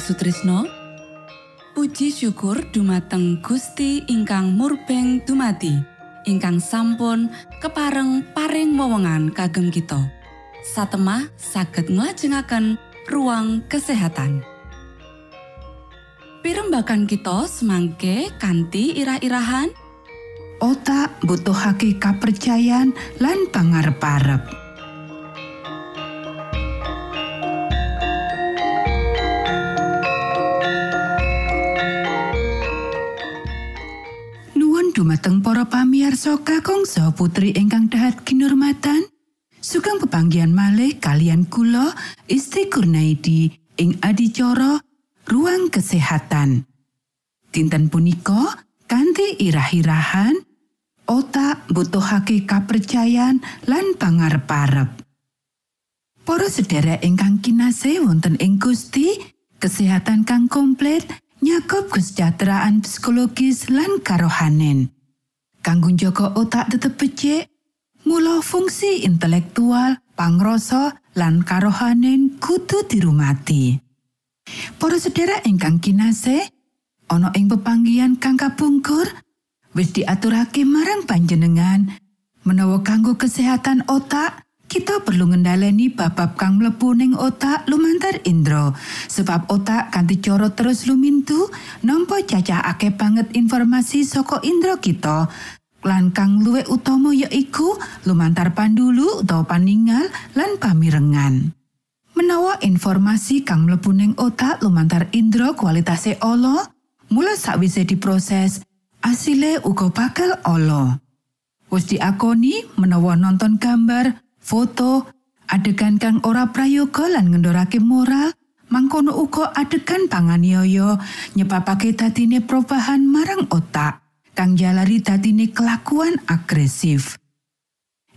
Sutrisno. Puji syukur dumateng Gusti ingkang murbeng dumati ingkang sampun kepareng paring wewenngan kagem kita. Satemah saged nglajengaken ruang kesehatan. Pirembakan kita semangke kanthi irah-irahan. Otak butuhake kapercayan lan pangarep-arep. Dumateng para pamiarsa kakangsa putri ingkang dahat kinurmatan sugeng pepanggian malih kalian kula Isti Kurnaidi ing adicara ruang kesehatan. Dinten punika kanthi irah-irahan otak butuhake kapercayan lan pangarep-arep. Para sedherek ingkang kinasih wonten ing Gusti kesehatan kang komplit nyakup kesejahteraan psikologis lan karohanen. Kanggo njaga otak tetep becik, mula fungsi intelektual, pangrasa lan karohanen kudu dirumati. Para sedherek ingkang kinasih, ana ing pepanggian kang kapungkur, wis diaturake marang panjenengan menawa kanggo kesehatan otak, kita perlu ngendaleni bab-bab kang mlebu ning otak lumantar indra. Sebab otak kanthi cara terus lumintu nampa cacah akeh banget informasi saka indra kita. Lan kang luwih utama yaiku lumantar pandulu utawa paningal lan pamirengan. Menawa informasi kang mlebu ning otak lumantar indra kualitase ala mula sakwise diproses asile uga bakal ala. Wis diakoni menawa nonton gambar foto adegan kang ora prayoga lan ngendorake moral mangkono uga adegan panganiaya nyebabake dadine perubahan marang otak kang jalari dadine kelakuan agresif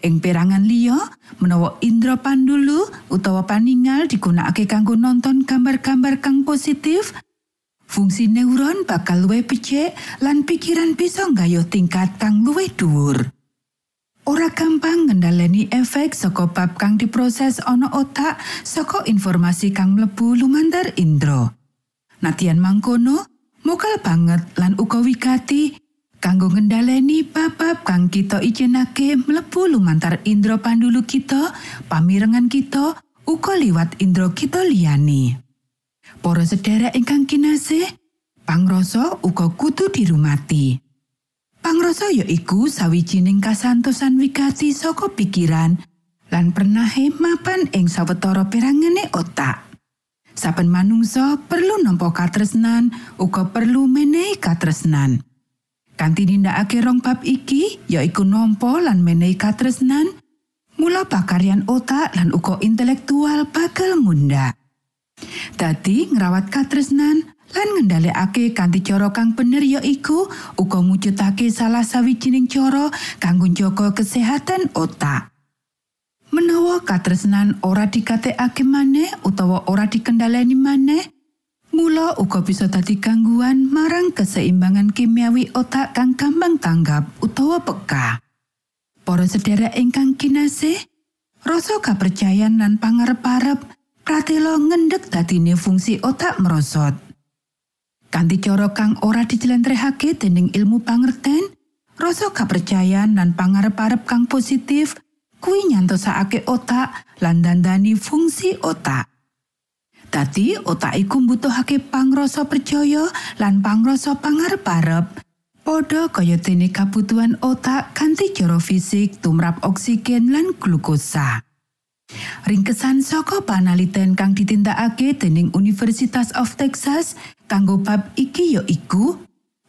ing perangan liya menawa indra pandulu utawa paningal digunakake kanggo nonton gambar-gambar kang positif fungsi neuron bakal luwih becik lan pikiran bisa nggayuh tingkat kang luwih dhuwur. Ora gampang ngendhaleni efek saka bab kang diproses ana otak saka informasi kang mlebu lumantar indra. Natian mangkono, mokal banget lan uga wigati kanggo ngendhaleni bab-bab kang kita ijenake mlebu lumantar indra pandulu kita, pamirengan kita, uga liwat indra kita liyane. Para sedherek ingkang kinasih, pangrasa uga kudu dirumati. Pangrasa ya iku sawijining kasantosan wigati saka pikiran lan pernahe mapan ing sawetara perangene otak. Saben manungsa perlu nampa katresnan uga perlu menehi katresnan. Kanthi nindakake rong bab iki yaiku nampa lan menehi katresnan, mula pakaryan otak lan uga intelektual bakal munda. Dadi ngrawat katresnan lan ngendhalekake kanthi cara kang bener ya iku uga mujudake salah sawijining cara kanggo njaga kesehatan otak. Menawa katresnan ora dikatekake maneh utawa ora dikendhaleni maneh, mula uga bisa dadi gangguan marang keseimbangan kimiawi otak kang gampang tanggap utawa peka. Para sedherek ingkang kinasih, rasa kepercayaan lan pangarep-arep pratela ngendhek dadine fungsi otak merosot. Kanthi cara kang ora dijelentrehake dening ilmu pangerten, rasa kepercayaan dan pangarep-arep kang positif kuwi nyantosake otak lan dandani fungsi otak. Dadi otak iku mbutuhake pangrasa percaya lan pangrasa pangarep-arep. Padha kaya dene kabutuhan otak kanthi cara fisik tumrap oksigen lan glukosa. Ringkesan saka panaliten kang ditindakake dening Universitas of Texas kanggo bab iki ya iku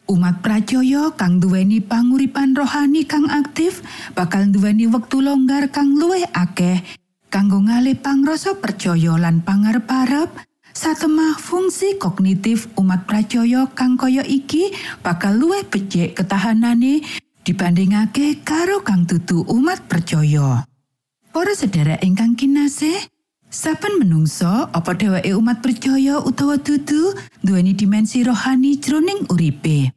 umat pracaya kang duweni panguripan rohani kang aktif bakal duweni wektu longgar kang luwih akeh kanggo ngalih pangrasa percaya lan pangarep-arep satemah fungsi kognitif umat pracaya kang kaya iki bakal luwih becik ketahanane dibandingake karo kang tutu umat percaya. Para sedherek ingkang kinasih, saben menungso apa dheweke umat percaya utawa dudu duweni dimensi rohani jroning uripe.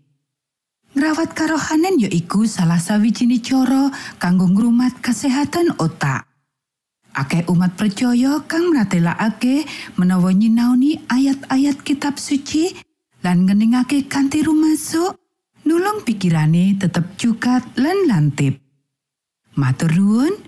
Ngrawat karohanen ya iku salah sawijini cara kanggo ngrumat kesehatan otak. Akeh umat percaya kang mratelakake menawa nyinaoni ayat-ayat kitab suci lan ngeningake kanthi rumasuk, nulung pikirane tetep cukat lan lantip. Matur nuwun,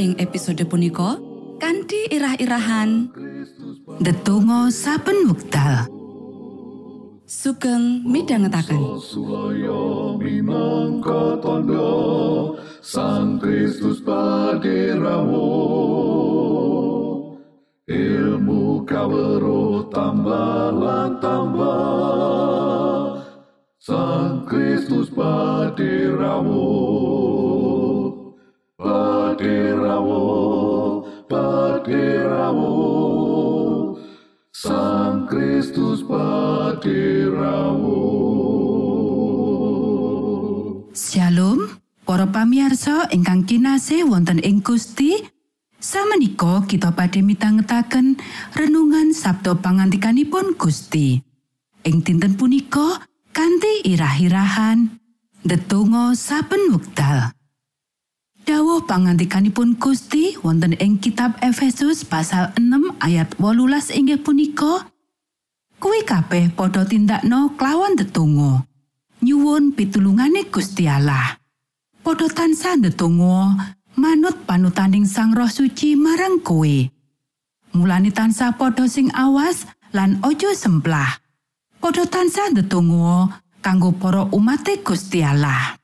Ing episode punika kanthi irah-irahan Ndedonga saben wekdal. sugeng midhangetaken. Tondo Sang Kristus paderamu Ilmu kawero tambah tambah Sang Kristus paderamu Paderamu Paderamu Sang Kristus paderamu Shalom, para pamirsa ingkang kinasih wonten ing Gusti. Samenika kita badhe mitangetaken renungan Sabda pangantikanipun Gusti. Ing dinten punika kanthi irah-irahan ndedonga saben wekdal. Dawuh pangantikanipun Gusti wonten ing kitab Efesus pasal 6 ayat 18 inggih punika Kuwi kabeh padha tindakno klawan ndedonga. nyuwun pitulungane Gusti Allah. Padha tansah ndedonga manut panutaning Sang Roh Suci marang kowe. Mulane tansah padha sing awas lan ojo semplah. Padha tansah ndedonga kanggo para umate Gusti Allah.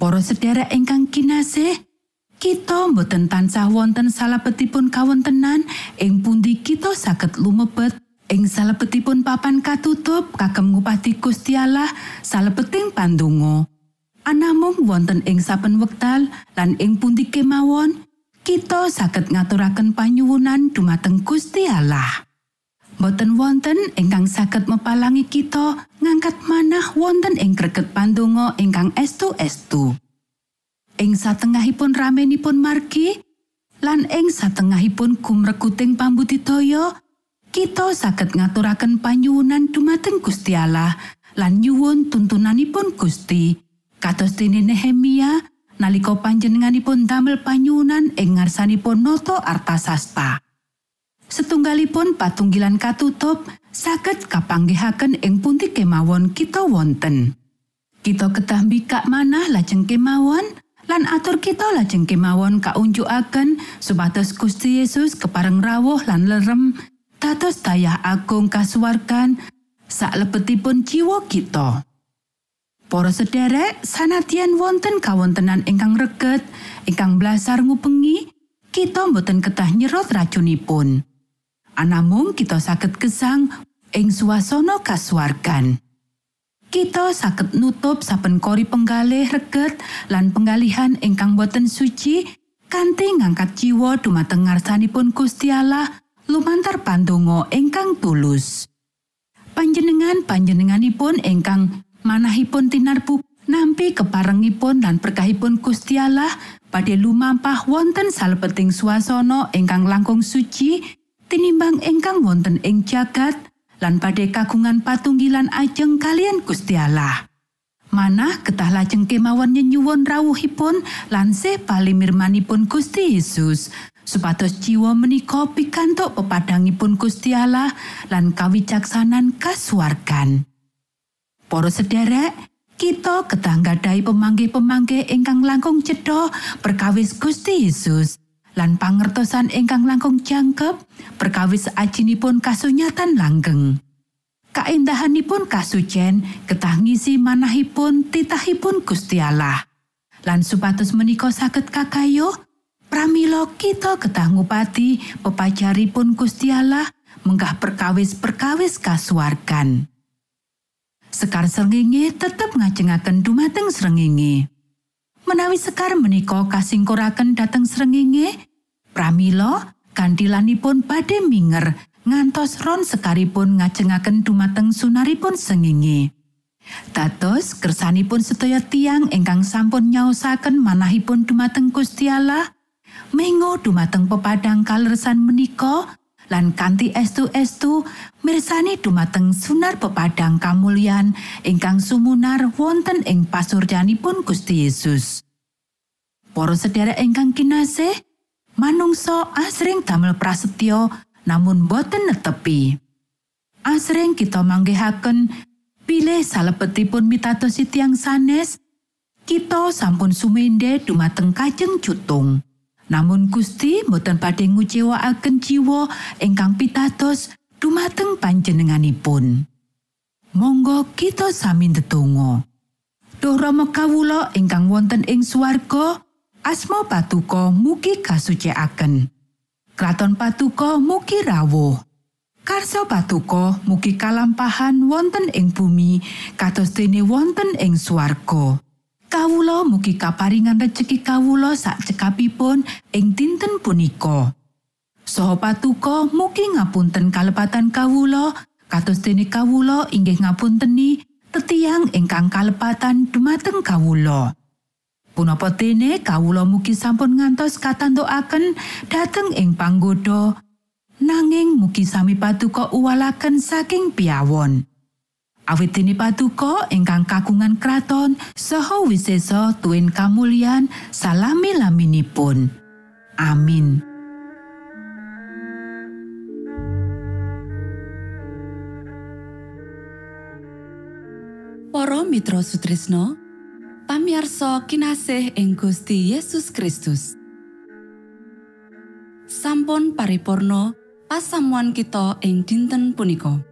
Para sedherek ingkang kinasih, kita mboten tansah wonten salebetipun kawontenan ing pundi kita saged lumebet ing salebetipun papan katutup kagem ngupati Gusti Allah salebeting pandonga. Anamung wonten ing saben wekdal lan ing pundi kemawon kita saged ngaturaken panyuwunan dumateng Gusti Allah. Boten wonten ingkang saged mepalangi kita ngangkat manah wonten ing greget pandonga ingkang estu-estu. Ing satengahipun ramenipun margi lan ing satengahipun gumrekuting pambudidaya kita saged ngaturaken panyuwunan dumateng Gusti Allah lan nyuwun tuntunanipun Gusti kados dene Nehemia nalika panjenenganipun damel panyuwunan ing ngarsanipun noto artasasta. Setunggalipun patunggilan katutup saged kapanggihaken ing pundi kemawon kita wonten. Kita kedah mbikak manah lajeng kemawon lan atur kita lajeng kemawon kaunjukaken supados Gusti Yesus kepareng rawuh lan lerem dados daya agung kasuwargan saklebetipun jiwa kita. Para sederek, sanadyan wonten kawontenan ingkang reget, ingkang blasar ngupengi, kita mboten ketah nyerot racunipun. Anamung kita saged gesang ing swasana kasuwargan. Kita saged nutup saben kori penggalih reget lan penggalihan ingkang boten suci kanthi ngangkat jiwa dumateng ngarsanipun Gusti Allah lumantar pandonga ingkang tulus. Panjenengan panjenenganipun ingkang manahipun tinarbu nampi keparengipun lan berkahipun Gusti Allah badhe lumampah wonten salebeting swasana ingkang langkung suci tinimbang ingkang wonten ing jagat lan badhe kagungan patunggilan ajeng kalian Gusti Allah. Manah ketah lajeng kemawon nyenyuwun rawuhipun lan sih palimirmanipun Gusti Yesus supados jiwa menika pikantuk pepadangipun Gusti Allah lan kawicaksanan kasuwargan. Para sederek, kita ketah nggadhahi pemanggih-pemanggih ingkang langkung cedha perkawis Gusti Yesus lan pangertosan ingkang langkung jangkep perkawis ajinipun kasunyatan langgeng. Kaendahanipun kasucen ketah ngisi manahipun titahipun Gusti Allah. Lan supados menika saged kakayuh, pramila kita ketah ngupati Gusti Allah menggah perkawis-perkawis kasuwargan. Sekar srengenge tetep ngajengaken dumateng srengenge. Menawi sekar menika kasingkuraken dhateng srengenge, pramila kandilanipun badhe minger ngantos ron sekaripun ngajengaken dumateng sunaripun sengenge. Dados kersanipun sedaya tiang ingkang sampun nyaosaken manahipun dumateng Gusti Allah, mengo dumateng pepadang kaleresan menika lan kanthi estu-estu mirsani dumateng sunar pepadang kamulyan ingkang sumunar wonten ing pasuryanipun Gusti Yesus. Para sedherek ingkang kinasih, manungsa asring damel prasetyo namun boten netepi. Asring kita manggihaken pilih salebetipun mitatosi tiang sanes, kita sampun sumende dumateng kajeng cutung. Namun Gusti boten badhe ngucewakaken jiwa ingkang pitados dumateng panjenenganipun. Monggo kita sami ndedonga. Duh Rama kawula ingkang wonten ing swarga, asma patuko mugi kasucikaken. Kraton patuko mugi rawuh. Karso patuko mugi kalampahan wonten ing bumi kados dene wonten ing swarga. Kawula mugi kaparingan rejeki kawula sak cekapipun ing dinten punika. Saha patuko mugi ngapunten kalepatan kawula kados dene kawula inggih ngapunteni tetiang ingkang kalepatan dumateng kawula. Punapa dene kawula mugi sampun ngantos katantukaken dhateng ing panggoda nanging mugi sami patuko uwalaken saking piawon. Awit dene patuko ingkang kagungan kraton saha wisesa tuwin kamulyan salami laminipun. Amin. Para Mitra Sutrisno pamiarsa kinasih ing Gusti Yesus Kristus sampun paripurno pasamuan kita ing dinten punika